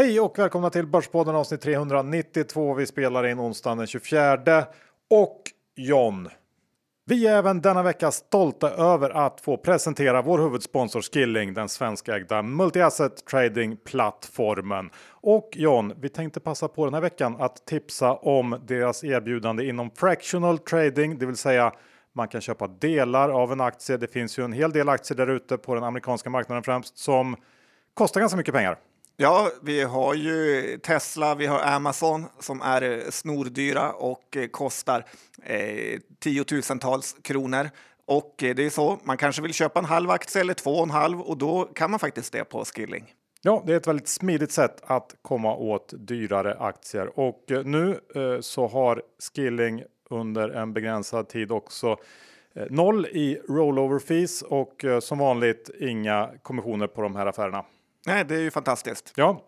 Hej och välkomna till Börspodden avsnitt 392. Vi spelar in onsdagen den 24 och John. Vi är även denna vecka stolta över att få presentera vår huvudsponsor Skilling, den svenskägda multi-asset trading-plattformen. Och John, vi tänkte passa på den här veckan att tipsa om deras erbjudande inom fractional trading, det vill säga man kan köpa delar av en aktie. Det finns ju en hel del aktier där ute på den amerikanska marknaden främst som kostar ganska mycket pengar. Ja, vi har ju Tesla, vi har Amazon som är eh, snordyra och eh, kostar eh, tiotusentals kronor. Och eh, det är så, man kanske vill köpa en halv aktie eller två och en halv och då kan man faktiskt det på Skilling. Ja, det är ett väldigt smidigt sätt att komma åt dyrare aktier och nu eh, så har Skilling under en begränsad tid också eh, noll i rollover fees och eh, som vanligt inga kommissioner på de här affärerna. Nej, det är ju fantastiskt. Ja,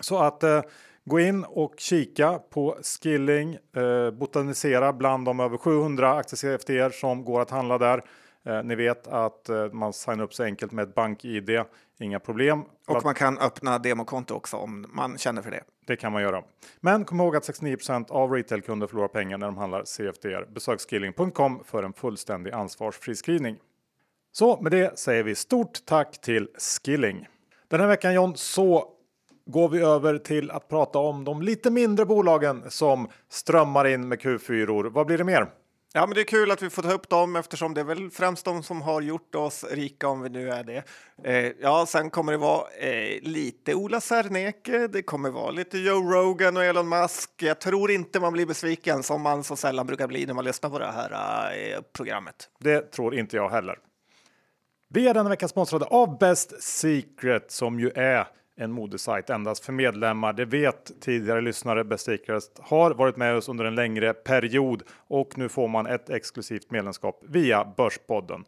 så att eh, gå in och kika på Skilling, eh, botanisera bland de över 700 aktie som går att handla där. Eh, ni vet att eh, man signar upp så enkelt med ett bank-id, inga problem. Och man kan öppna demokonto också om man känner för det. Det kan man göra. Men kom ihåg att 69% av retailkunder förlorar pengar när de handlar CFDR. Besök skilling.com för en fullständig ansvarsfri skrivning. Så med det säger vi stort tack till Skilling. Den här veckan John så går vi över till att prata om de lite mindre bolagen som strömmar in med Q4. -or. Vad blir det mer? Ja, men det är kul att vi får ta upp dem eftersom det är väl främst de som har gjort oss rika om vi nu är det. Eh, ja, sen kommer det vara eh, lite Ola Serneke. Det kommer vara lite Joe Rogan och Elon Musk. Jag tror inte man blir besviken som man så sällan brukar bli när man lyssnar på det här eh, programmet. Det tror inte jag heller. Vi är denna vecka sponsrade av Best Secret som ju är en modesajt endast för medlemmar. Det vet tidigare lyssnare. Best Secret har varit med oss under en längre period och nu får man ett exklusivt medlemskap via Börspodden.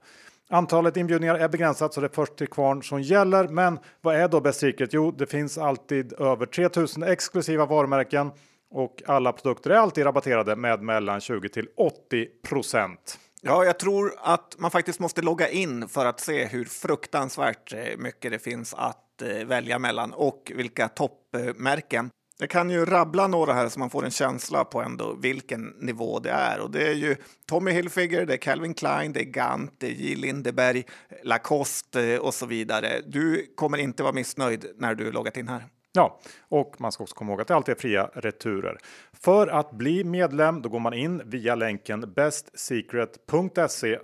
Antalet inbjudningar är begränsat så det är först till kvarn som gäller. Men vad är då Best Secret? Jo, det finns alltid över 3000 exklusiva varumärken och alla produkter är alltid rabatterade med mellan 20 till 80 procent. Ja, jag tror att man faktiskt måste logga in för att se hur fruktansvärt eh, mycket det finns att eh, välja mellan och vilka toppmärken. Jag kan ju rabbla några här så man får en känsla på ändå vilken nivå det är. Och det är ju Tommy Hilfiger, det är Calvin Klein, det är Gant, det är J. Lindeberg, Lacoste eh, och så vidare. Du kommer inte vara missnöjd när du loggat in här. Ja, och man ska också komma ihåg att det alltid är fria returer. För att bli medlem då går man in via länken bestsecret.se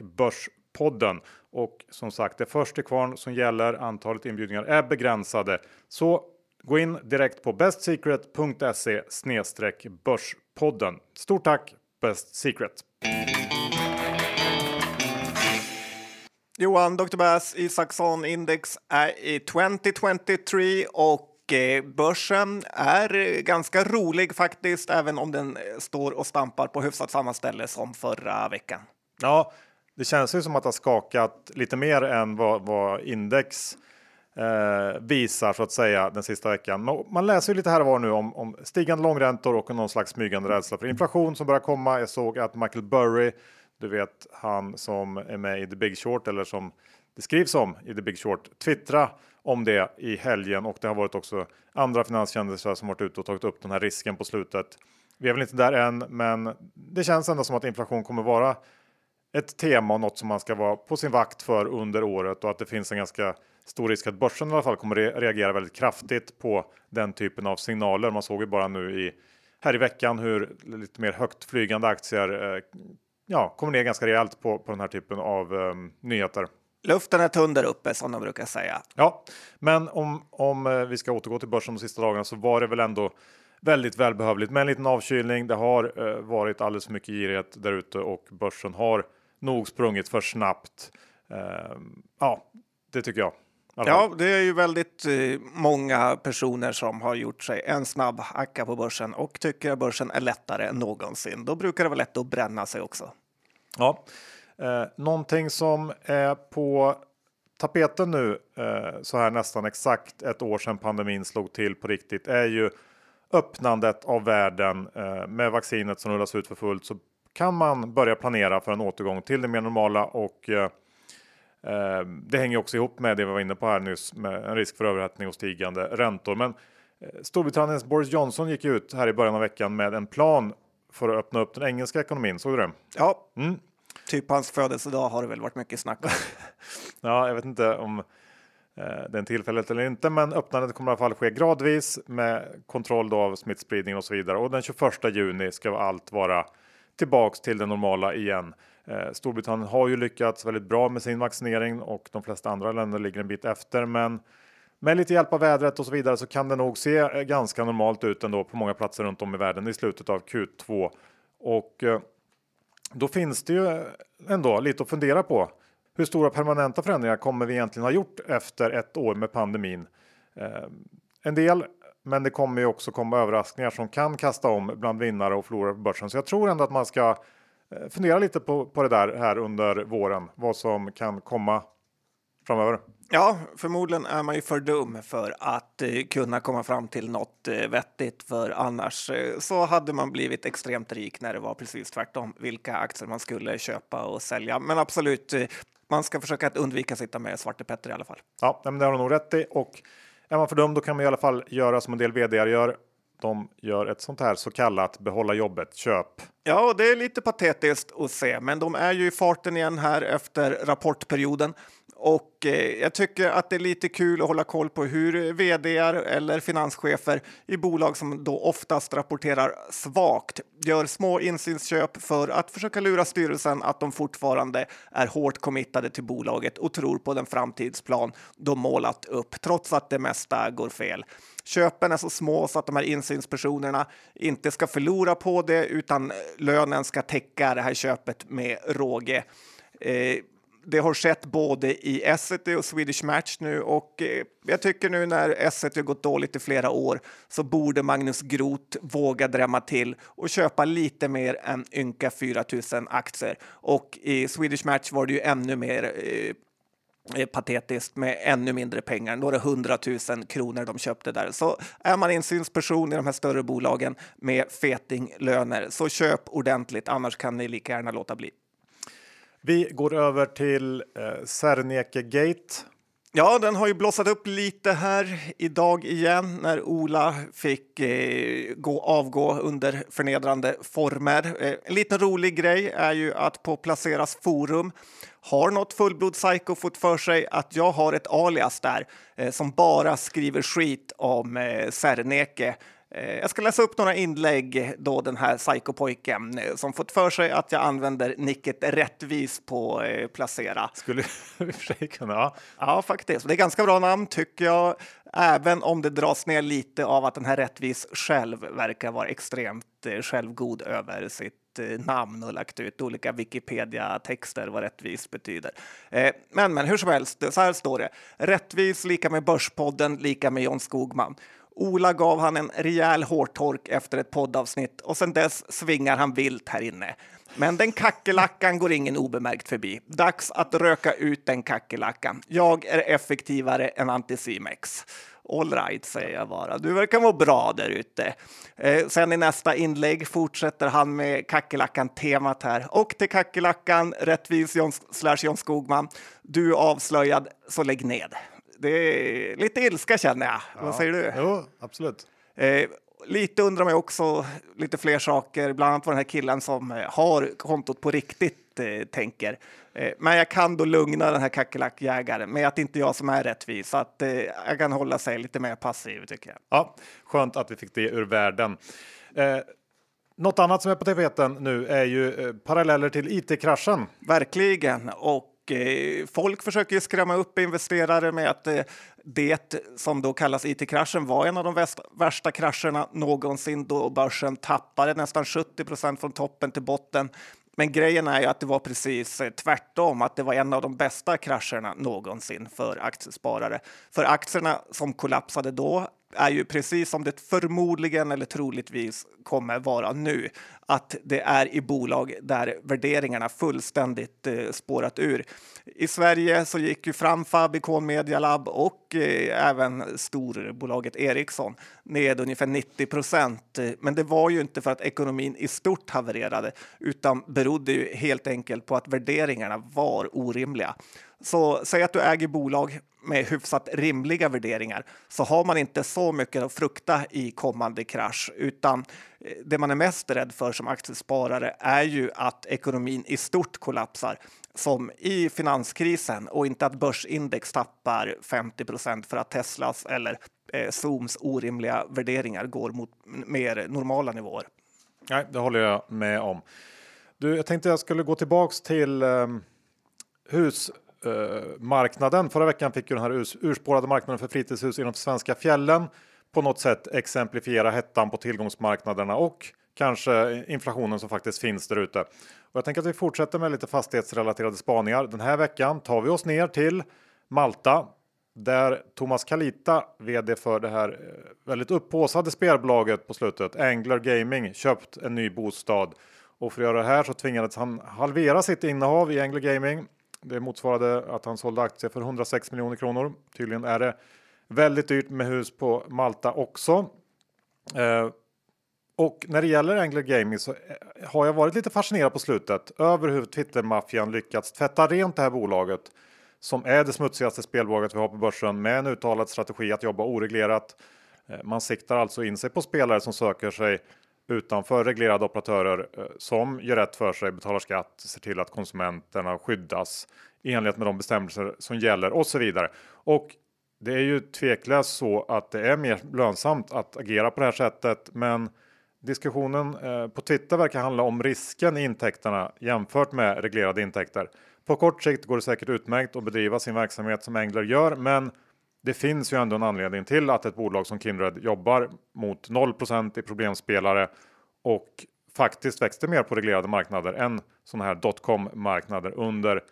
börspodden. Och som sagt, det är först till kvarn som gäller. Antalet inbjudningar är begränsade. Så gå in direkt på bestsecret.se börspodden. Stort tack Best Secret! Johan, Dr. Bass, Isaksson Index är i 2023 och eh, börsen är eh, ganska rolig faktiskt, även om den eh, står och stampar på hyfsat samma ställe som förra veckan. Ja, det känns ju som att det har skakat lite mer än vad, vad index eh, visar så att säga den sista veckan. Man läser ju lite här och var nu om, om stigande långräntor och någon slags smygande rädsla för inflation som börjar komma. Jag såg att Michael Burry du vet han som är med i The Big Short eller som det skrivs om i The Big Short. Twittra om det i helgen och det har varit också andra finanskändisar som varit ute och tagit upp den här risken på slutet. Vi är väl inte där än, men det känns ändå som att inflation kommer vara ett tema och något som man ska vara på sin vakt för under året och att det finns en ganska stor risk att börsen i alla fall kommer reagera väldigt kraftigt på den typen av signaler. Man såg ju bara nu i här i veckan hur lite mer högt flygande aktier eh, ja, kommer ner ganska rejält på, på den här typen av um, nyheter. Luften är tunn där uppe som de brukar säga. Ja, men om, om eh, vi ska återgå till börsen de sista dagarna så var det väl ändå väldigt välbehövligt med en liten avkylning. Det har uh, varit alldeles för mycket girighet där ute och börsen har nog sprungit för snabbt. Uh, ja, det tycker jag. Ja, det är ju väldigt eh, många personer som har gjort sig en snabb hacka på börsen och tycker att börsen är lättare än någonsin. Då brukar det vara lätt att bränna sig också. Ja, eh, någonting som är på tapeten nu eh, så här nästan exakt ett år sedan pandemin slog till på riktigt är ju öppnandet av världen eh, med vaccinet som rullas ut för fullt så kan man börja planera för en återgång till det mer normala och eh, eh det hänger också ihop med det vi var inne på här nyss med en risk för överhettning och stigande räntor. Men eh, Storbritanniens Boris Johnson gick ut här i början av veckan med en plan för att öppna upp den engelska ekonomin. Såg du det? Ja, mm. typ hans födelsedag har det väl varit mycket snack om. ja, jag vet inte om eh, den tillfället eller inte, men öppnandet kommer i alla fall ske gradvis med kontroll av smittspridningen och så vidare. Och den 21 juni ska allt vara tillbaks till det normala igen. Eh, Storbritannien har ju lyckats väldigt bra med sin vaccinering och de flesta andra länder ligger en bit efter. Men med lite hjälp av vädret och så vidare så kan det nog se eh, ganska normalt ut ändå på många platser runt om i världen i slutet av Q2. Och eh, då finns det ju eh, ändå lite att fundera på. Hur stora permanenta förändringar kommer vi egentligen ha gjort efter ett år med pandemin? En del, men det kommer ju också komma överraskningar som kan kasta om bland vinnare och förlorare på börsen. Så jag tror ändå att man ska fundera lite på, på det där här under våren, vad som kan komma framöver. Ja, förmodligen är man ju för dum för att eh, kunna komma fram till något eh, vettigt, för annars eh, så hade man blivit extremt rik när det var precis tvärtom, vilka aktier man skulle köpa och sälja. Men absolut, man ska försöka att undvika att sitta med Svarte Petter i alla fall. Ja, men det har du nog rätt i och är man för dum, då kan man i alla fall göra som en del vd gör, de gör ett sånt här så kallat behålla jobbet köp. Ja, det är lite patetiskt att se, men de är ju i farten igen här efter rapportperioden. Och eh, jag tycker att det är lite kul att hålla koll på hur vd eller finanschefer i bolag som då oftast rapporterar svagt gör små insynsköp för att försöka lura styrelsen att de fortfarande är hårt committade till bolaget och tror på den framtidsplan de målat upp, trots att det mesta går fel. Köpen är så små så att de här insynspersonerna inte ska förlora på det utan eh, lönen ska täcka det här köpet med råge. Eh, det har skett både i Essity och Swedish Match nu och eh, jag tycker nu när Essity har gått dåligt i flera år så borde Magnus Groth våga drämma till och köpa lite mer än ynka 4000 aktier. Och i Swedish Match var det ju ännu mer eh, patetiskt med ännu mindre pengar, några hundratusen kronor de köpte där. Så är man insynsperson i de här större bolagen med fetinglöner så köp ordentligt, annars kan ni lika gärna låta bli. Vi går över till eh, Serneke Gate. Ja, den har ju blossat upp lite här idag igen när Ola fick eh, gå, avgå under förnedrande former. Eh, en liten rolig grej är ju att på Placeras forum har något fullblodspsyko fått för sig att jag har ett alias där eh, som bara skriver skit om eh, Serneke jag ska läsa upp några inlägg då den här psykopojken eh, som fått för sig att jag använder nicket rättvis på eh, placera. Skulle i och för sig kunna. Ja. ja, faktiskt. Det är ganska bra namn tycker jag, även om det dras ner lite av att den här rättvis själv verkar vara extremt självgod över sitt namn och lagt ut olika Wikipedia-texter vad rättvis betyder. Men, men hur som helst, så här står det. Rättvis lika med Börspodden lika med John Skogman. Ola gav han en rejäl hårtork efter ett poddavsnitt och sen dess svingar han vilt här inne. Men den kackerlackan går ingen obemärkt förbi. Dags att röka ut den kackerlackan. Jag är effektivare än Anticimex. All right, säger jag bara. Du verkar må bra där ute. Eh, sen i nästa inlägg fortsätter han med kackerlackan-temat här. Och till kackerlackan, rättvis John, slash John Skogman. Du är avslöjad, så lägg ned det är lite ilska känner jag. Ja. Vad säger du? Jo, absolut. Eh, lite undrar mig också lite fler saker, bland annat vad den här killen som eh, har kontot på riktigt eh, tänker. Eh, men jag kan då lugna den här kackerlackjägaren med att det inte är jag som är rättvis, så att eh, jag kan hålla sig lite mer passiv tycker jag. Ja, skönt att vi fick det ur världen. Eh, något annat som är på tapeten nu är ju paralleller till it-kraschen. Verkligen, och Eh, folk försöker ju skrämma upp investerare med att eh, det som då kallas it-kraschen var en av de värsta krascherna någonsin då börsen tappade nästan 70 procent från toppen till botten. Men grejen är ju att det var precis eh, tvärtom, att det var en av de bästa krascherna någonsin för aktiesparare. För aktierna som kollapsade då är ju precis som det förmodligen eller troligtvis kommer vara nu, att det är i bolag där värderingarna fullständigt eh, spårat ur. I Sverige så gick ju Framfab, Icon Media Lab och och eh, även storbolaget Ericsson ned ungefär 90 procent. Men det var ju inte för att ekonomin i stort havererade utan berodde ju helt enkelt på att värderingarna var orimliga. Så säg att du äger bolag med hyfsat rimliga värderingar så har man inte så mycket att frukta i kommande krasch utan eh, det man är mest rädd för som aktiesparare är ju att ekonomin i stort kollapsar som i finanskrisen och inte att börsindex tappar 50% för att Teslas eller eh, Zooms orimliga värderingar går mot mer normala nivåer. Nej, det håller jag med om. Du, jag tänkte jag skulle gå tillbaks till ehm, eh, hus marknaden. Förra veckan fick ju den här urspårade marknaden för fritidshus i de svenska fjällen på något sätt exemplifiera hettan på tillgångsmarknaderna och kanske inflationen som faktiskt finns där ute. Och jag tänker att vi fortsätter med lite fastighetsrelaterade spaningar. Den här veckan tar vi oss ner till Malta där Thomas Kalita, vd för det här eh, väldigt upphåsade spelbolaget på slutet, Angler Gaming, köpt en ny bostad. Och för att göra det här så tvingades han halvera sitt innehav i Angler Gaming det motsvarade att han sålde aktier för 106 miljoner kronor. Tydligen är det väldigt dyrt med hus på Malta också. Eh, och när det gäller Angler Gaming så eh, har jag varit lite fascinerad på slutet över hur Twitter-maffian lyckats tvätta rent det här bolaget som är det smutsigaste spelbolaget vi har på börsen med en uttalad strategi att jobba oreglerat. Eh, man siktar alltså in sig på spelare som söker sig utanför reglerade operatörer eh, som gör rätt för sig, betalar skatt, ser till att konsumenterna skyddas i enlighet med de bestämmelser som gäller och så vidare. Och det är ju tveklöst så att det är mer lönsamt att agera på det här sättet. Men diskussionen eh, på Twitter verkar handla om risken i intäkterna jämfört med reglerade intäkter. På kort sikt går det säkert utmärkt att bedriva sin verksamhet som Engler gör, men det finns ju ändå en anledning till att ett bolag som Kindred jobbar mot 0% i problemspelare och faktiskt växte mer på reglerade marknader än sådana här dotcom marknader under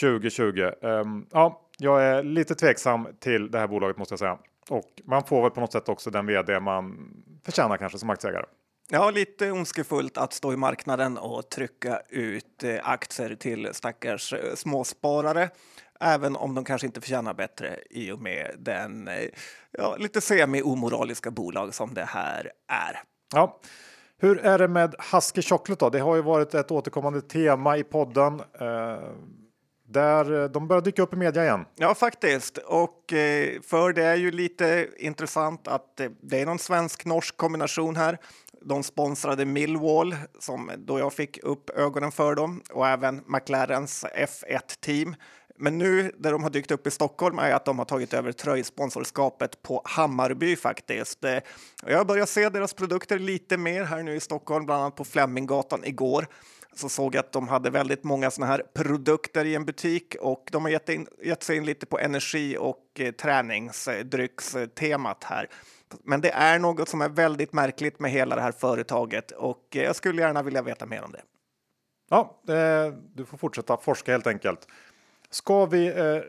2020. Ehm, ja, jag är lite tveksam till det här bolaget måste jag säga. Och man får väl på något sätt också den vd man förtjänar kanske som aktieägare. Ja, lite ondskefullt att stå i marknaden och trycka ut eh, aktier till stackars eh, småsparare även om de kanske inte förtjänar bättre i och med den eh, ja, lite semi-omoraliska bolag som det här är. Ja. Hur är det med Husky Chocolate då? Det har ju varit ett återkommande tema i podden. Eh, där de börjar dyka upp i media igen. Ja, faktiskt. Och för det är ju lite intressant att det är någon svensk-norsk kombination här. De sponsrade Millwall som då jag fick upp ögonen för dem och även McLarens F1 team men nu där de har dykt upp i Stockholm är att de har tagit över tröjsponsorskapet på Hammarby faktiskt. Eh, jag börjar se deras produkter lite mer här nu i Stockholm, bland annat på Fleminggatan igår så såg jag att de hade väldigt många såna här produkter i en butik och de har gett, in, gett sig in lite på energi och eh, träningsdryckstemat här. Men det är något som är väldigt märkligt med hela det här företaget och eh, jag skulle gärna vilja veta mer om det. Ja, du får fortsätta forska helt enkelt. Ska vi eh,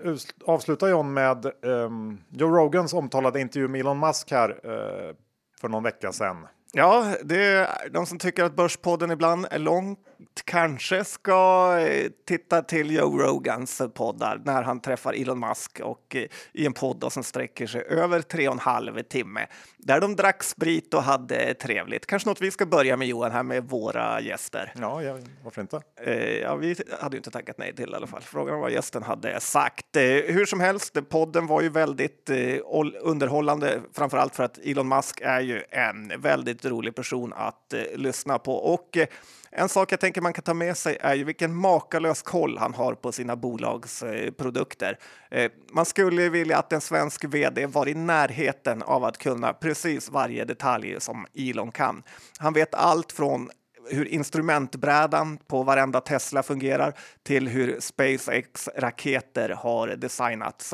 avsluta John med ehm, Joe Rogans omtalade intervju med Elon Musk här eh, för någon vecka sedan. Ja, det de som tycker att Börspodden ibland är lång kanske ska eh, titta till Joe Rogans poddar när han träffar Elon Musk och eh, i en podd som sträcker sig över tre och en halv timme där de drack sprit och hade trevligt. Kanske något vi ska börja med Johan här med våra gäster. Ja, ja varför inte? Eh, ja, vi hade ju inte tackat nej till i alla fall. Frågan var vad gästen hade sagt. Hur som helst, podden var ju väldigt underhållande, framför allt för att Elon Musk är ju en väldigt rolig person att eh, lyssna på och eh, en sak jag tänker man kan ta med sig är ju vilken makalös koll han har på sina bolagsprodukter. Eh, eh, man skulle vilja att en svensk vd var i närheten av att kunna precis varje detalj som Elon kan. Han vet allt från hur instrumentbrädan på varenda Tesla fungerar till hur SpaceX raketer har designats.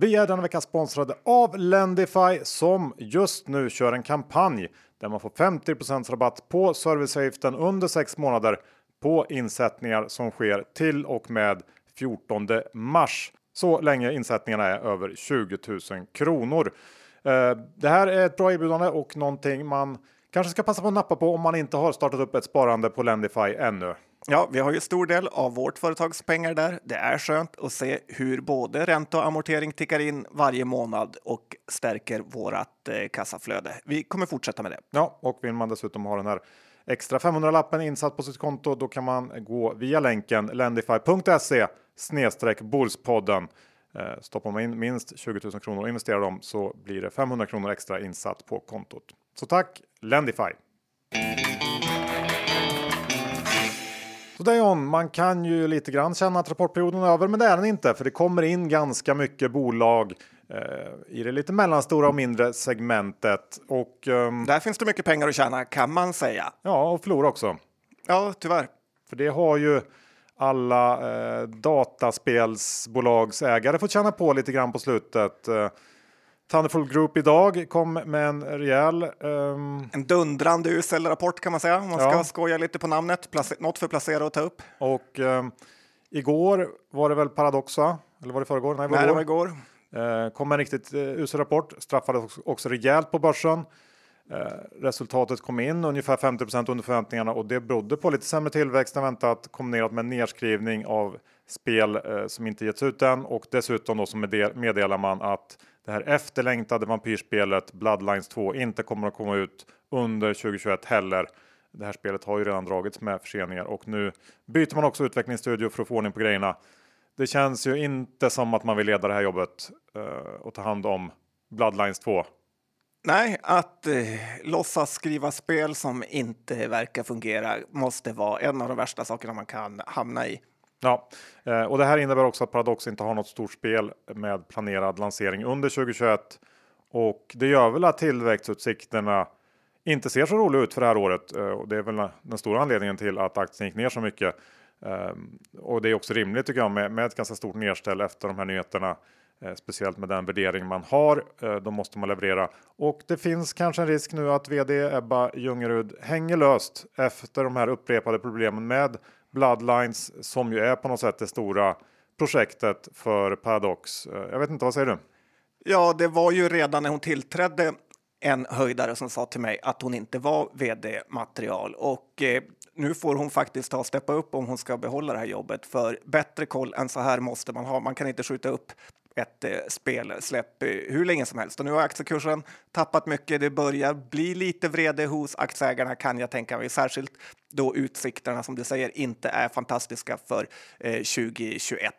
Vi är denna vecka sponsrade av Lendify som just nu kör en kampanj där man får 50% rabatt på serviceavgiften under 6 månader på insättningar som sker till och med 14 mars. Så länge insättningarna är över 20 000 kronor. Eh, det här är ett bra erbjudande och någonting man kanske ska passa på att nappa på om man inte har startat upp ett sparande på Lendify ännu. Ja, vi har ju stor del av vårt företags pengar där. Det är skönt att se hur både ränta och amortering tickar in varje månad och stärker vårat eh, kassaflöde. Vi kommer fortsätta med det. Ja, och vill man dessutom ha den här extra 500-lappen insatt på sitt konto, då kan man gå via länken lendify.se snedstreck Bullspodden. Eh, stoppar man in minst 20 000 kronor och investerar dem så blir det 500 kronor extra insatt på kontot. Så tack Lendify! Så John, man kan ju lite grann känna att rapportperioden är över, men det är den inte, för det kommer in ganska mycket bolag eh, i det lite mellanstora och mindre segmentet. Och, ehm, Där finns det mycket pengar att tjäna kan man säga. ja, och förlora också. Ja, tyvärr. För det har ju alla eh, dataspelsbolagsägare fått känna på lite grann på slutet. Eh, Thunderful Group idag kom med en rejäl ehm, En dundrande usel rapport kan man säga. Om man ska Ja. skoja lite på namnet. Place- något för placera och ta upp. och ehm, igår var det väl Paradoxa, eller var det förrgår? Nej, var Nej, det var igår. Eh, kom en riktigt eh, usel rapport, straffades också, också rejält på börsen. Eh, resultatet kom in ungefär 50% under förväntningarna och det berodde på lite sämre tillväxt än väntat kombinerat med nedskrivning av spel som inte getts ut än och dessutom då så medde- meddelar man att det här efterlängtade vampyrspelet Bloodlines 2 inte kommer att komma ut under 2021 heller. Det här spelet har ju redan dragits med förseningar och nu byter man också utvecklingsstudio för att få ordning på grejerna. Det känns ju inte som att man vill leda det här jobbet eh, och ta hand om Bloodlines 2. Nej, att eh, låtsas skriva spel som inte verkar fungera måste vara en av de värsta sakerna man kan hamna i. Ja, eh, och det här innebär också att Paradox inte har något stort spel med planerad lansering under 2021. Och det gör väl att tillväxtutsikterna inte ser så roliga ut för det här året. Eh, och det är väl den stora anledningen till att aktien gick ner så mycket. Ehm, och det är också rimligt tycker jag med, med ett ganska stort nedställ efter de här nyheterna. Eh, speciellt med den värdering man har. Då måste man leverera. Och det finns kanske en risk nu att vd Ebba Ljungerud hänger löst efter de här upprepade problemen med Bloodlines som ju är på något sätt det stora projektet för Paradox. Eh, jag vet inte, vad säger du? Ja, det var ju redan när hon tillträdde en höjdare som sa till mig att hon inte var vd-material och eh, nu får hon faktiskt ta och steppa upp om hon ska behålla det här jobbet. För bättre koll än så här måste man ha. Man kan inte skjuta upp ett eh, spelsläpp eh, hur länge som helst. Och nu har aktiekursen tappat mycket. Det börjar bli lite vrede hos aktieägarna kan jag tänka mig, särskilt då utsikterna som du säger inte är fantastiska för eh, 2021.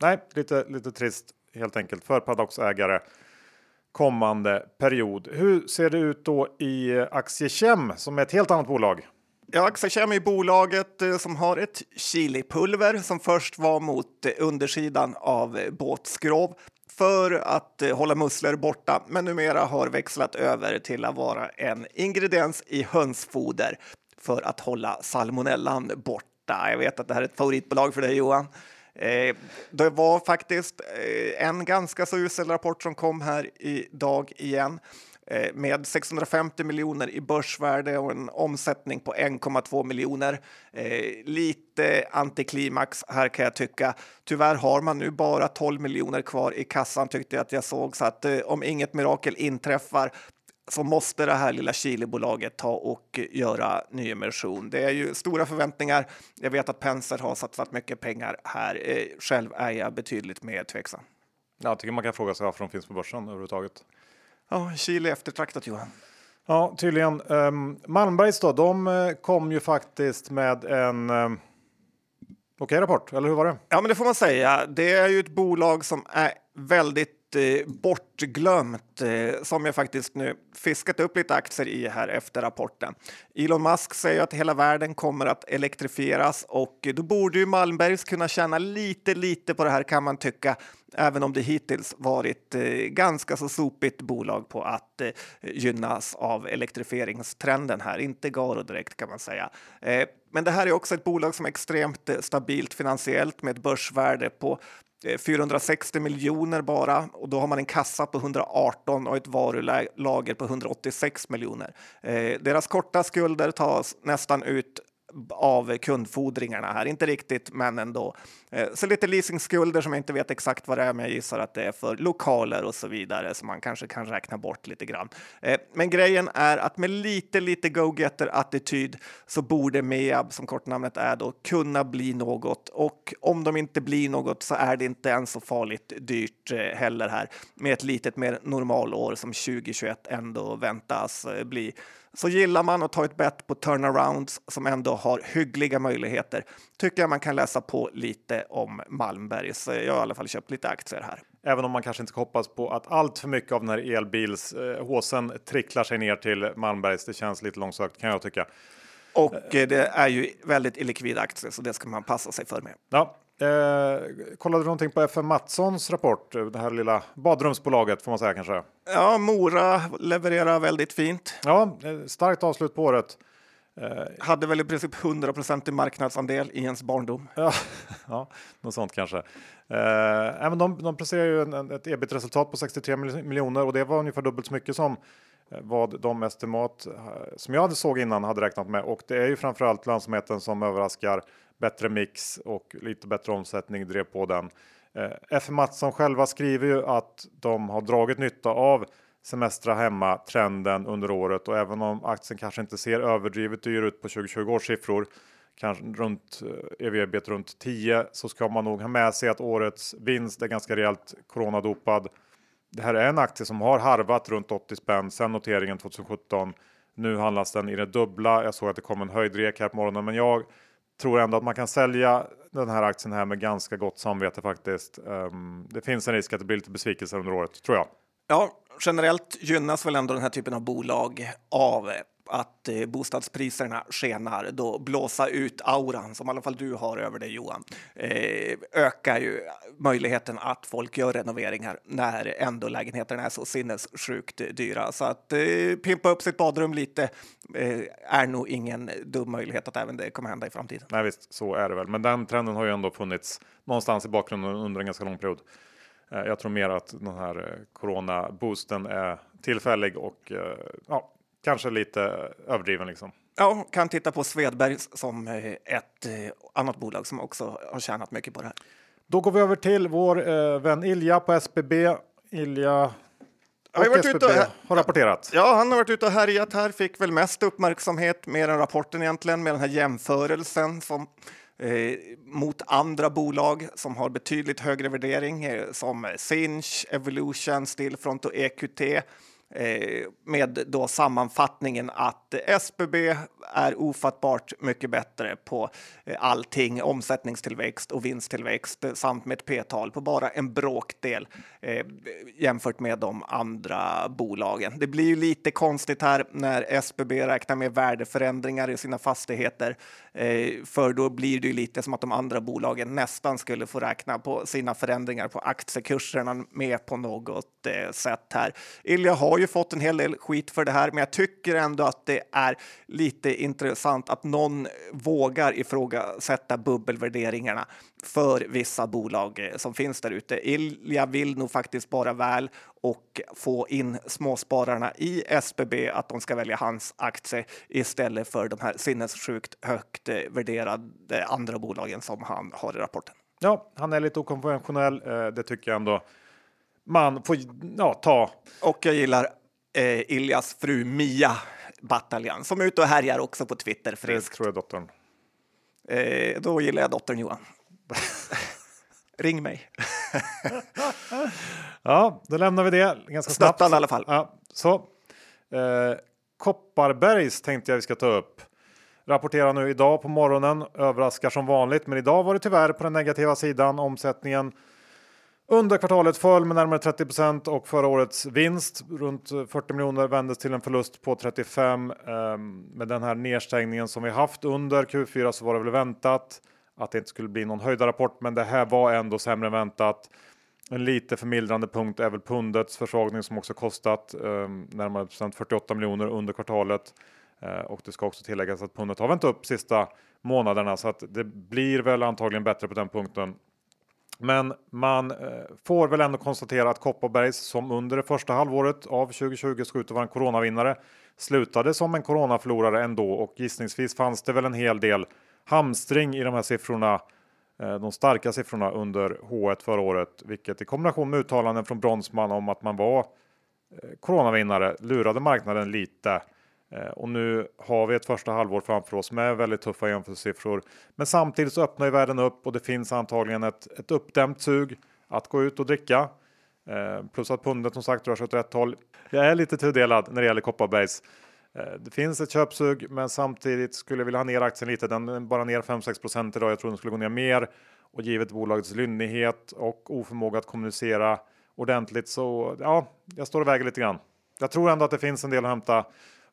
Nej, lite, lite trist helt enkelt för Paradox-ägare kommande period. Hur ser det ut då i Aktiekem som är ett helt annat bolag? Ja, Axachem är bolaget eh, som har ett chilipulver som först var mot eh, undersidan av eh, båtskrov för att hålla musslor borta, men numera har växlat över till att vara en ingrediens i hönsfoder för att hålla salmonellan borta. Jag vet att det här är ett favoritbolag för dig Johan. Eh, det var faktiskt eh, en ganska så usel rapport som kom här idag igen Eh, med 650 miljoner i börsvärde och en omsättning på 1,2 miljoner. Eh, lite antiklimax här kan jag tycka. Tyvärr har man nu bara 12 miljoner kvar i kassan tyckte jag att jag såg så att eh, om inget mirakel inträffar så måste det här lilla Chilebolaget ta och göra nyemission. Det är ju stora förväntningar. Jag vet att Penser har satsat mycket pengar här. Eh, Själv är jag betydligt mer tveksam. Jag tycker man kan fråga sig varför de finns på börsen överhuvudtaget. Ja, Chile är eftertraktat Johan. Ja, tydligen. Um, Malmbergs då, de eh, kom ju faktiskt med en um, okej rapport, eller hur var det? Ja, men det får man säga. Det är ju ett bolag som är väldigt Eh, bortglömt eh, som jag faktiskt nu fiskat upp lite aktier i här efter rapporten. Elon Musk säger att hela världen kommer att elektrifieras och då borde ju Malmbergs kunna tjäna lite, lite på det här kan man tycka, även om det hittills varit eh, ganska så sopigt bolag på att eh, gynnas av elektrifieringstrenden här. Inte Garo direkt kan man säga. Eh, men det här är också ett bolag som är extremt eh, stabilt finansiellt med ett börsvärde på Eh, 460 miljoner bara och då har man en kassa på 118 och ett varulager på 186 miljoner. Eh, deras korta skulder tas nästan ut av kundfordringarna här. Inte riktigt, men ändå. Eh, så lite leasingskulder som jag inte vet exakt vad det är, men jag gissar att det är för lokaler och så vidare som man kanske kan räkna bort lite grann. Eh, men grejen är att med lite, lite go-getter-attityd så borde Meab, som kortnamnet är då, kunna bli något. Och om de inte blir något så är det inte ens så farligt dyrt eh, heller här med ett litet mer normalår som 2021 ändå väntas bli. Så gillar man att ta ett bett på turnarounds som ändå har hyggliga möjligheter tycker jag man kan läsa på lite om Malmbergs. Jag har i alla fall köpt lite aktier här. Även om man kanske inte ska hoppas på att allt för mycket av den här elbilshåsen eh, tricklar sig ner till Malmbergs. Det känns lite långsökt kan jag tycka. Och eh, det är ju väldigt illikvida aktier så det ska man passa sig för med. Ja, Eh, kollade du någonting på FM Mattssons rapport? Det här lilla badrumsbolaget får man säga kanske? Ja, Mora levererar väldigt fint. Ja, eh, starkt avslut på året. Eh, Hade väl i princip 100 i marknadsandel i ens barndom. Ja, ja något sånt kanske. Eh, de, de presterar ju en, ett ebit-resultat på 63 miljoner och det var ungefär dubbelt så mycket som eh, Eh, vad de estimat eh, som jag hade såg innan hade räknat med. Och det är ju framförallt lönsamheten som överraskar bättre mix och lite bättre omsättning drev på den. Eh, F. Mattsson själva skriver ju att de har dragit nytta av semestra hemma trenden under året och även om aktien kanske inte ser överdrivet dyr ut på 2020 års siffror, kanske runt EVB ebit runt 10 så ska man nog ha med sig att årets vinst är ganska rejält coronadopad. Det här är en aktie som har harvat runt 80 spänn sedan noteringen 2017. Nu handlas den i det dubbla. Jag såg att det kom en höjdrek här på morgonen, men jag tror ändå att man kan sälja den här aktien här med ganska gott samvete faktiskt. Um, det finns en risk att det blir lite besvikelse under året, tror jag. Ja, generellt gynnas väl ändå den här typen av bolag av att eh, bostadspriserna skenar, då blåsa ut auran som i alla fall du har över dig Johan, eh, ökar ju möjligheten att folk gör renoveringar när ändå lägenheterna är så sinnessjukt dyra. Så att eh, pimpa upp sitt badrum lite eh, är nog ingen dum möjlighet att även det kommer hända i framtiden. Nej visst, så är det väl. Men den trenden har ju ändå funnits någonstans i bakgrunden under en ganska lång period. Eh, jag tror mer att den här eh, corona boosten är tillfällig och ja, kanske lite överdriven liksom. Ja, kan titta på Svedbergs som eh, ett eh, annat bolag som också har tjänat mycket på det här. Då går vi över till vår eh, vän Ilja på SBB. Ilja och har, SBB och, har rapporterat. Ja, han har varit ute och härjat här. Fick väl mest uppmärksamhet mer än rapporten egentligen med den här jämförelsen som eh, mot andra bolag som har betydligt högre värdering eh, som Sinch, Evolution, Stillfront och EQT Eh, Eh, med då sammanfattningen att SBB är ofattbart mycket bättre på eh, allting, omsättningstillväxt och vinsttillväxt eh, samt med ett p-tal på bara en bråkdel eh, jämfört med de andra bolagen. Det blir ju lite konstigt här när SBB räknar med värdeförändringar i sina fastigheter, för då blir det ju lite som att de andra bolagen nästan skulle få räkna på sina förändringar på aktiekurserna med på något sätt här. Ilja har har ju fått en hel del skit för det här, men jag tycker ändå att det är lite intressant att någon vågar ifrågasätta bubbelvärderingarna för vissa bolag eh, som finns där ute. Ilja vill nog faktiskt bara väl och få in småspararna i SBB att de ska välja hans aktie istället för de här sinnessjukt högt eh, värderade andra bolagen som han har i rapporten. Ja, han är lite okonventionell. Eh, det tycker jag ändå man får ja, ta. Och jag gillar eh, Iljas fru Mia Bataljan som är ute och härjar också på Twitter friskt. Det tror jag dottern. Eh, då gillar jag dottern Johan. Ring mig. ja, då lämnar vi det ganska snabbt. Stöttan i alla fall. Ja, så. Eh, Kopparbergs tänkte jag vi ska ta upp. Rapporterar nu idag på morgonen. Överraskar som vanligt, men idag var det tyvärr på den negativa sidan. Omsättningen under kvartalet föll med närmare 30 och förra årets vinst runt 40 miljoner vändes till en förlust på 35. Ehm, med den här nedstängningen som vi haft under Q4 så var det väl väntat att det inte skulle bli någon höjda rapport, men det här var ändå sämre än väntat. En lite förmildrande punkt är väl pundets försvagning som också kostat ehm, närmare procent 48 miljoner under kvartalet. Ehm, och det ska också tilläggas att pundet har vänt upp sista månaderna så att det blir väl antagligen bättre på den punkten men man eh, får väl ändå konstatera att Kopparbergs som under det första halvåret av 2020 såg ut att vara en coronavinnare slutade som en coronaförlorare ändå och gissningsvis fanns det väl en hel del hamstring i de här siffrorna. Eh, de starka siffrorna under H1 förra året, vilket i kombination med uttalanden från Bronsman om att man var eh, coronavinnare lurade marknaden lite. Eh, och nu har vi ett första halvår framför oss med väldigt tuffa jämförelsesiffror. Men samtidigt så öppnar ju världen upp och det finns antagligen ett, ett uppdämt sug att gå ut och dricka. Eh, plus att pundet som sagt rör sig åt rätt håll. Jag är lite tudelad när det gäller Kopparbergs. Eh, det finns ett köpsug, men samtidigt skulle jag vilja ha ner aktien lite. Den är bara ner 5-6% idag. Jag tror den skulle gå ner mer och givet bolagets lynnighet och oförmåga att kommunicera ordentligt så ja, jag står och väger lite grann. Jag tror ändå att det finns en del att hämta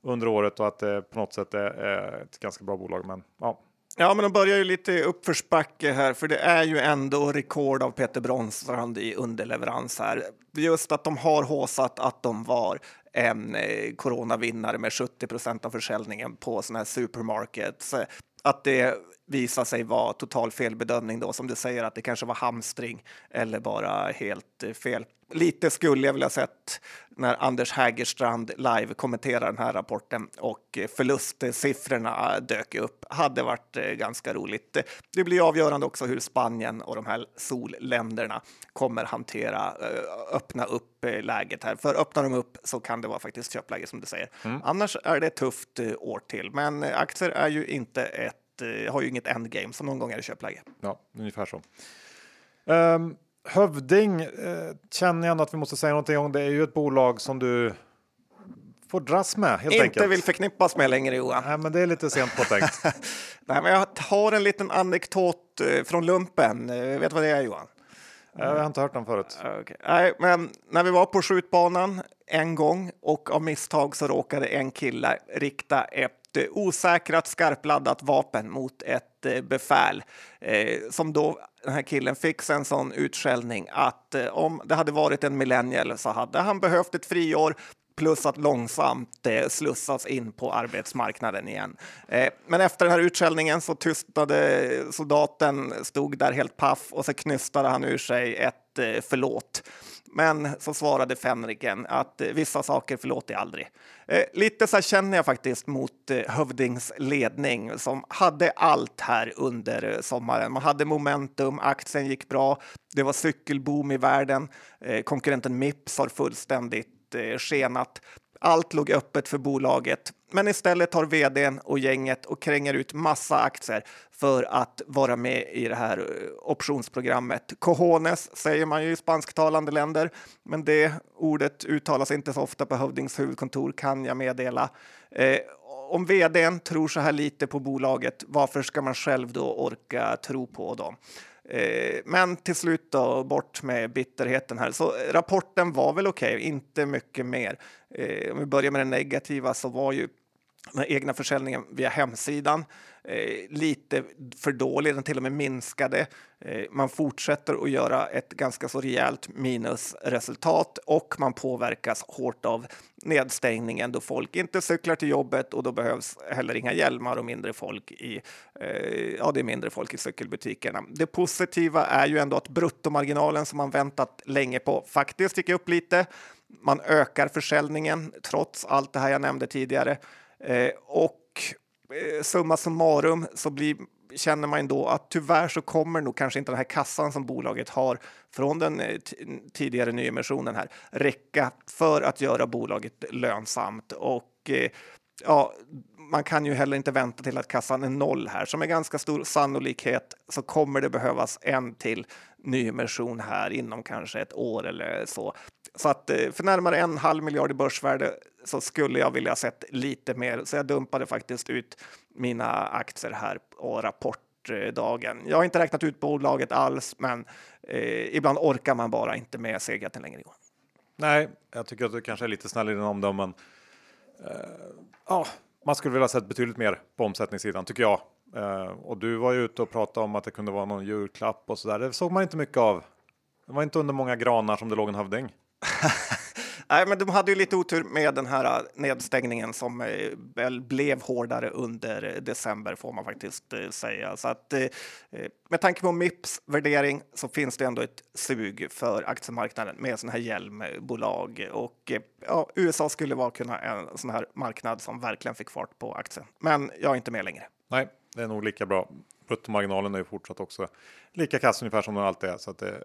under året och att det på något sätt är ett ganska bra bolag. Men ja, Ja, men de börjar ju lite uppförsbacke här, för det är ju ändå rekord av Peter Bronstrand i underleverans här. Just att de har håsat att de var en eh, coronavinnare med 70 procent av försäljningen på sådana här supermarkets. Att det visar sig vara total felbedömning då, som du säger att det kanske var hamstring eller bara helt eh, fel lite skulle jag vilja sett när Anders Hägerstrand live kommenterar den här rapporten och förlustsiffrorna dök upp. Hade varit eh, ganska roligt. Det blir avgörande också hur Spanien och de här solländerna kommer hantera, eh, öppna upp eh, läget här. För öppnar de upp så kan det vara faktiskt köpläge som du säger. Mm. Annars är det ett tufft år till. Men aktier är ju inte ett har ju inget endgame, så någon gång är det köpläge. Ja, ungefär så. Um, Hövding eh, känner jag ändå att vi måste säga någonting om. Det är ju ett bolag som du får dras med helt Inte enkelt. vill förknippas med längre Johan. Nej, men det är lite sent påtänkt. Nej, men jag har en liten anekdot eh, från lumpen. Eh, vet du vad det är Johan? Jag har inte hört den förut. Okay. Nej, men när vi var på skjutbanan en gång och av misstag så råkade en kille rikta ett Eh, osäkrat skarpladdat vapen mot ett eh, befäl eh, som då den här killen fick en sån utskällning att eh, om det hade varit en millennial så hade han behövt ett friår plus att långsamt eh, slussas in på arbetsmarknaden igen. Eh, men efter den här utskällningen så tystnade soldaten, stod där helt paff och så knystade han ur sig ett eh, förlåt. Men så svarade fänriken att eh, vissa saker förlåter jag aldrig. Eh, lite så känner jag faktiskt mot eh, Hövdings ledning som hade allt här under eh, sommaren. Man hade momentum, aktien gick bra, det var cykelboom i världen. Eh, konkurrenten Mips har fullständigt eh, skenat. Allt låg öppet för bolaget, men istället tar vdn och gänget och kränger ut massa aktier för att vara med i det här eh, optionsprogrammet. Cojones säger man ju i spansktalande länder, men det ordet uttalas inte så ofta på Hövdings huvudkontor kan jag meddela. Eh, om vdn tror så här lite på bolaget, varför ska man själv då orka tro på dem? Eh, men till slut då, bort med bitterheten här. Så eh, rapporten var väl okej, okay, inte mycket mer. Eh, om vi börjar med det negativa så var ju den egna försäljningen via hemsidan eh, lite för dålig, den till och med minskade. Eh, man fortsätter att göra ett ganska så rejält minusresultat och man påverkas hårt av nedstängningen då folk inte cyklar till jobbet och då behövs heller inga hjälmar och mindre folk i, eh, ja, det är mindre folk i cykelbutikerna. Det positiva är ju ändå att bruttomarginalen som man väntat länge på faktiskt gick upp lite. Man ökar försäljningen trots allt det här jag nämnde tidigare. Eh, och eh, summa summarum så blir, känner man då att tyvärr så kommer nog kanske inte den här kassan som bolaget har från den eh, tidigare nyemissionen här räcka för att göra bolaget lönsamt. Och eh, ja, man kan ju heller inte vänta till att kassan är noll här, som är ganska stor sannolikhet så kommer det behövas en till nyemission här inom kanske ett år eller så. Så att eh, för närmare en halv miljard i börsvärde så skulle jag vilja sett lite mer. Så jag dumpade faktiskt ut mina aktier här på rapportdagen. Jag har inte räknat ut bolaget alls, men eh, ibland orkar man bara inte med segerten längre. Nej, jag tycker att du kanske är lite snäll i din omdömen. Uh, ja, man skulle vilja sett betydligt mer på omsättningssidan tycker jag. Uh, och du var ju ute och pratade om att det kunde vara någon julklapp och så där. Det såg man inte mycket av. Det var inte under många granar som det låg en hövding. Nej, men de hade ju lite otur med den här äh, nedstängningen som eh, väl blev hårdare under december får man faktiskt eh, säga. Så att eh, med tanke på Mips värdering så finns det ändå ett sug för aktiemarknaden med sådana här hjälmbolag och ja, USA skulle vara kunna en sån här marknad som verkligen fick fart på aktien. Men jag är inte med längre. Nej, det är nog lika bra. Bruttomarginalen är ju fortsatt också lika kass ungefär som den alltid är. Så att det,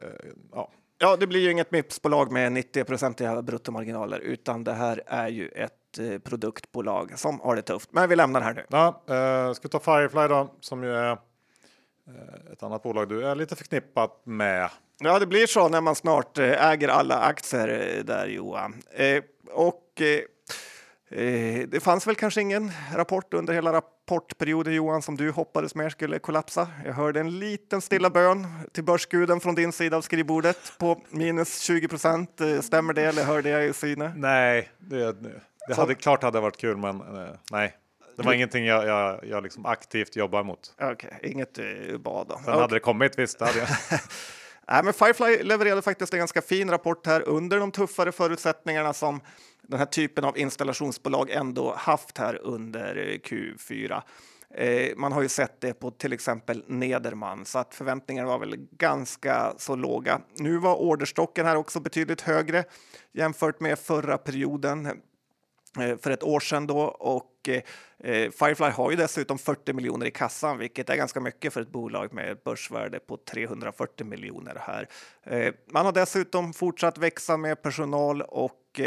ja, Ja, det blir ju inget Mips-bolag med 90% bruttomarginaler, utan det här är ju ett eh, produktbolag som har det tufft. Men vi lämnar här nu. Ja, eh, ska vi ta Firefly då, som ju är eh, ett annat bolag du är lite förknippat med. Ja, det blir så när man snart eh, äger alla aktier där Johan. Eh, och Eh, det fanns väl kanske ingen rapport under hela rapportperioden Johan som du hoppades mer skulle kollapsa. Jag hörde en liten stilla bön till börsguden från din sida av skrivbordet på minus 20 procent. Eh, stämmer det eller hörde jag i syne? Nej, det, det hade Så. klart hade varit kul, men eh, nej. Det var ingenting jag, jag, jag liksom aktivt jobbar mot. Okej, okay, inget uh, bad då. Sen okay. hade det kommit, visst. Det hade jag. Nej, men Firefly levererade faktiskt en ganska fin rapport här under de tuffare förutsättningarna som den här typen av installationsbolag ändå haft här under eh, Q4. Eh, man har ju sett det på till exempel Nederman så att förväntningarna var väl ganska så låga. Nu var orderstocken här också betydligt högre jämfört med förra perioden eh, för ett år sedan då och Firefly har ju dessutom 40 miljoner i kassan, vilket är ganska mycket för ett bolag med ett börsvärde på 340 miljoner här. Man har dessutom fortsatt växa med personal och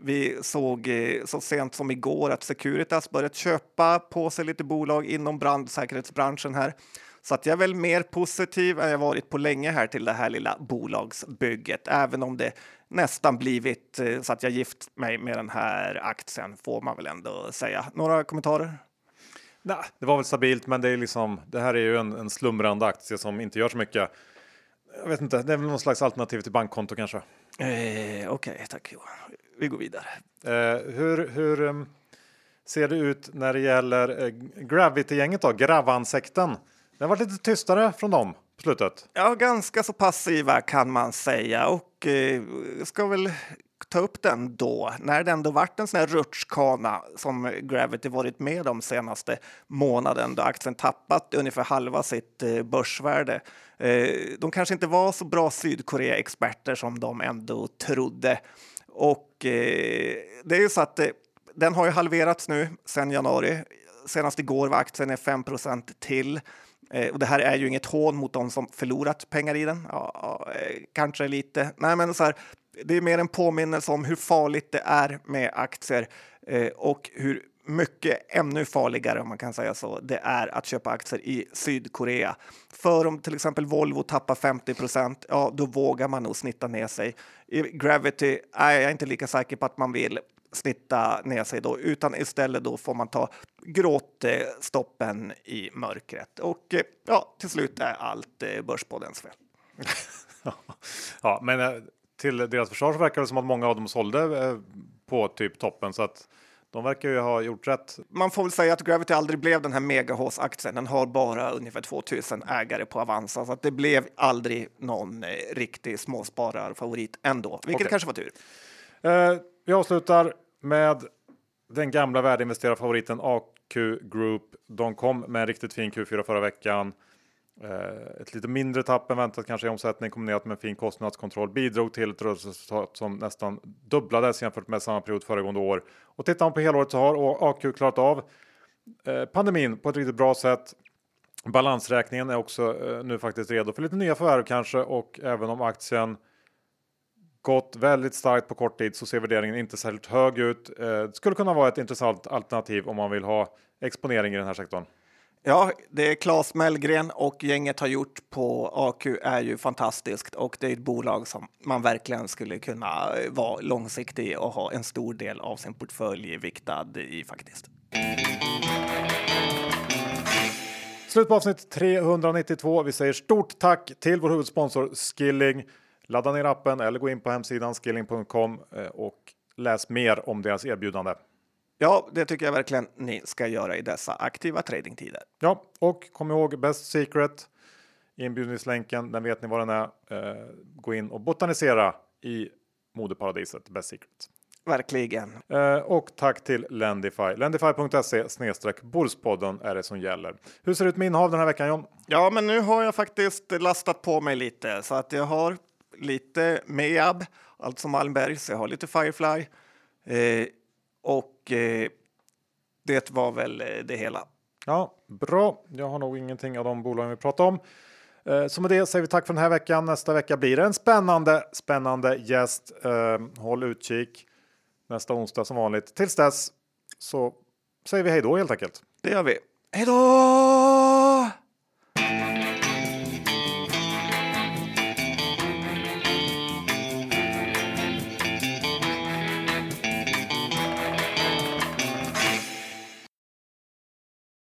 vi såg eh, så sent som igår att Securitas börjat köpa på sig lite bolag inom brandsäkerhetsbranschen här. Så att jag är väl mer positiv än jag varit på länge här till det här lilla bolagsbygget, även om det nästan blivit eh, så att jag gift mig med den här aktien får man väl ändå säga. Några kommentarer? Nej, det var väl stabilt, men det är liksom. Det här är ju en, en slumrande aktie som inte gör så mycket. Jag vet inte, det är väl någon slags alternativ till bankkonto kanske. Eh, Okej, okay, tack Johan vi går vidare. Eh, hur hur um, ser det ut när det gäller eh, Gravity-gänget då? Gravansekten. Det har varit lite tystare från dem på slutet. Ja, ganska så passiva kan man säga och eh, ska väl ta upp den då, när det ändå varit en sån här rutschkana som Gravity varit med om senaste månaden då aktien tappat ungefär halva sitt eh, börsvärde. Eh, de kanske inte var så bra Sydkorea-experter som de ändå trodde. Och eh, det är ju så att eh, den har ju halverats nu sedan januari. Senast igår var aktien är 5% till. Eh, och det här är ju inget hån mot de som förlorat pengar i den. Ja, eh, kanske lite. Nej, men så här, det är mer en påminnelse om hur farligt det är med aktier eh, och hur mycket ännu farligare, om man kan säga så, det är att köpa aktier i Sydkorea. För om till exempel Volvo tappar 50 procent, ja, då vågar man nog snitta ner sig. I Gravity är jag inte lika säker på att man vill snitta ner sig då, utan istället då får man ta gråtstoppen i mörkret. Och eh, ja, till slut är allt eh, Börspoddens fel. ja, men eh, till deras försvar så verkar det som att många av dem sålde på typ toppen så att de verkar ju ha gjort rätt. Man får väl säga att Gravity aldrig blev den här megahås-aktien. Den har bara ungefär 2000 ägare på Avanza, så att det blev aldrig någon eh, riktig småspararfavorit ändå, vilket okay. kanske var tur. Eh, vi avslutar med den gamla värdeinvesterarfavoriten AQ Group. De kom med en riktigt fin Q4 förra veckan. Eh, ett lite mindre tapp än väntat kanske i omsättning kombinerat med fin kostnadskontroll bidrog till ett rörelseresultat som nästan dubblades jämfört med samma period föregående år. Och tittar man på helåret så har AQ klarat av eh, pandemin på ett riktigt bra sätt. Balansräkningen är också eh, nu faktiskt redo för lite nya förvärv kanske och även om aktien gått väldigt starkt på kort tid så ser värderingen inte särskilt hög ut. Det skulle kunna vara ett intressant alternativ om man vill ha exponering i den här sektorn. Ja, det är Claes Mellgren och gänget har gjort på AQ är ju fantastiskt och det är ett bolag som man verkligen skulle kunna eh, vara långsiktig och ha en stor del av sin portfölj viktad i faktiskt. Slut på avsnitt 392. Vi säger stort tack till vår huvudsponsor Skilling. Ladda ner appen eller gå in på hemsidan skilling.com eh, och läs mer om deras erbjudande. Ja, det tycker jag verkligen ni ska göra i dessa aktiva tradingtider. Ja, och kom ihåg Best Secret. Inbjudningslänken, den vet ni vad den är. Eh, gå in och botanisera i modeparadiset Best Secret. Verkligen. Eh, och tack till Lendify. Lendify.se snedstreck Borspodden är det som gäller. Hur ser det ut med innehav den här veckan John? Ja, men nu har jag faktiskt lastat på mig lite så att jag har lite Meab, alltså Malmbergs. Jag har lite Firefly eh, och eh, det var väl eh, det hela. Ja, bra. Jag har nog ingenting av de bolagen vi pratar om. Eh, så med det säger vi tack för den här veckan. Nästa vecka blir det en spännande, spännande gäst. Eh, håll utkik nästa onsdag som vanligt. Tills dess så säger vi hej då helt enkelt. Det gör vi. Hej då!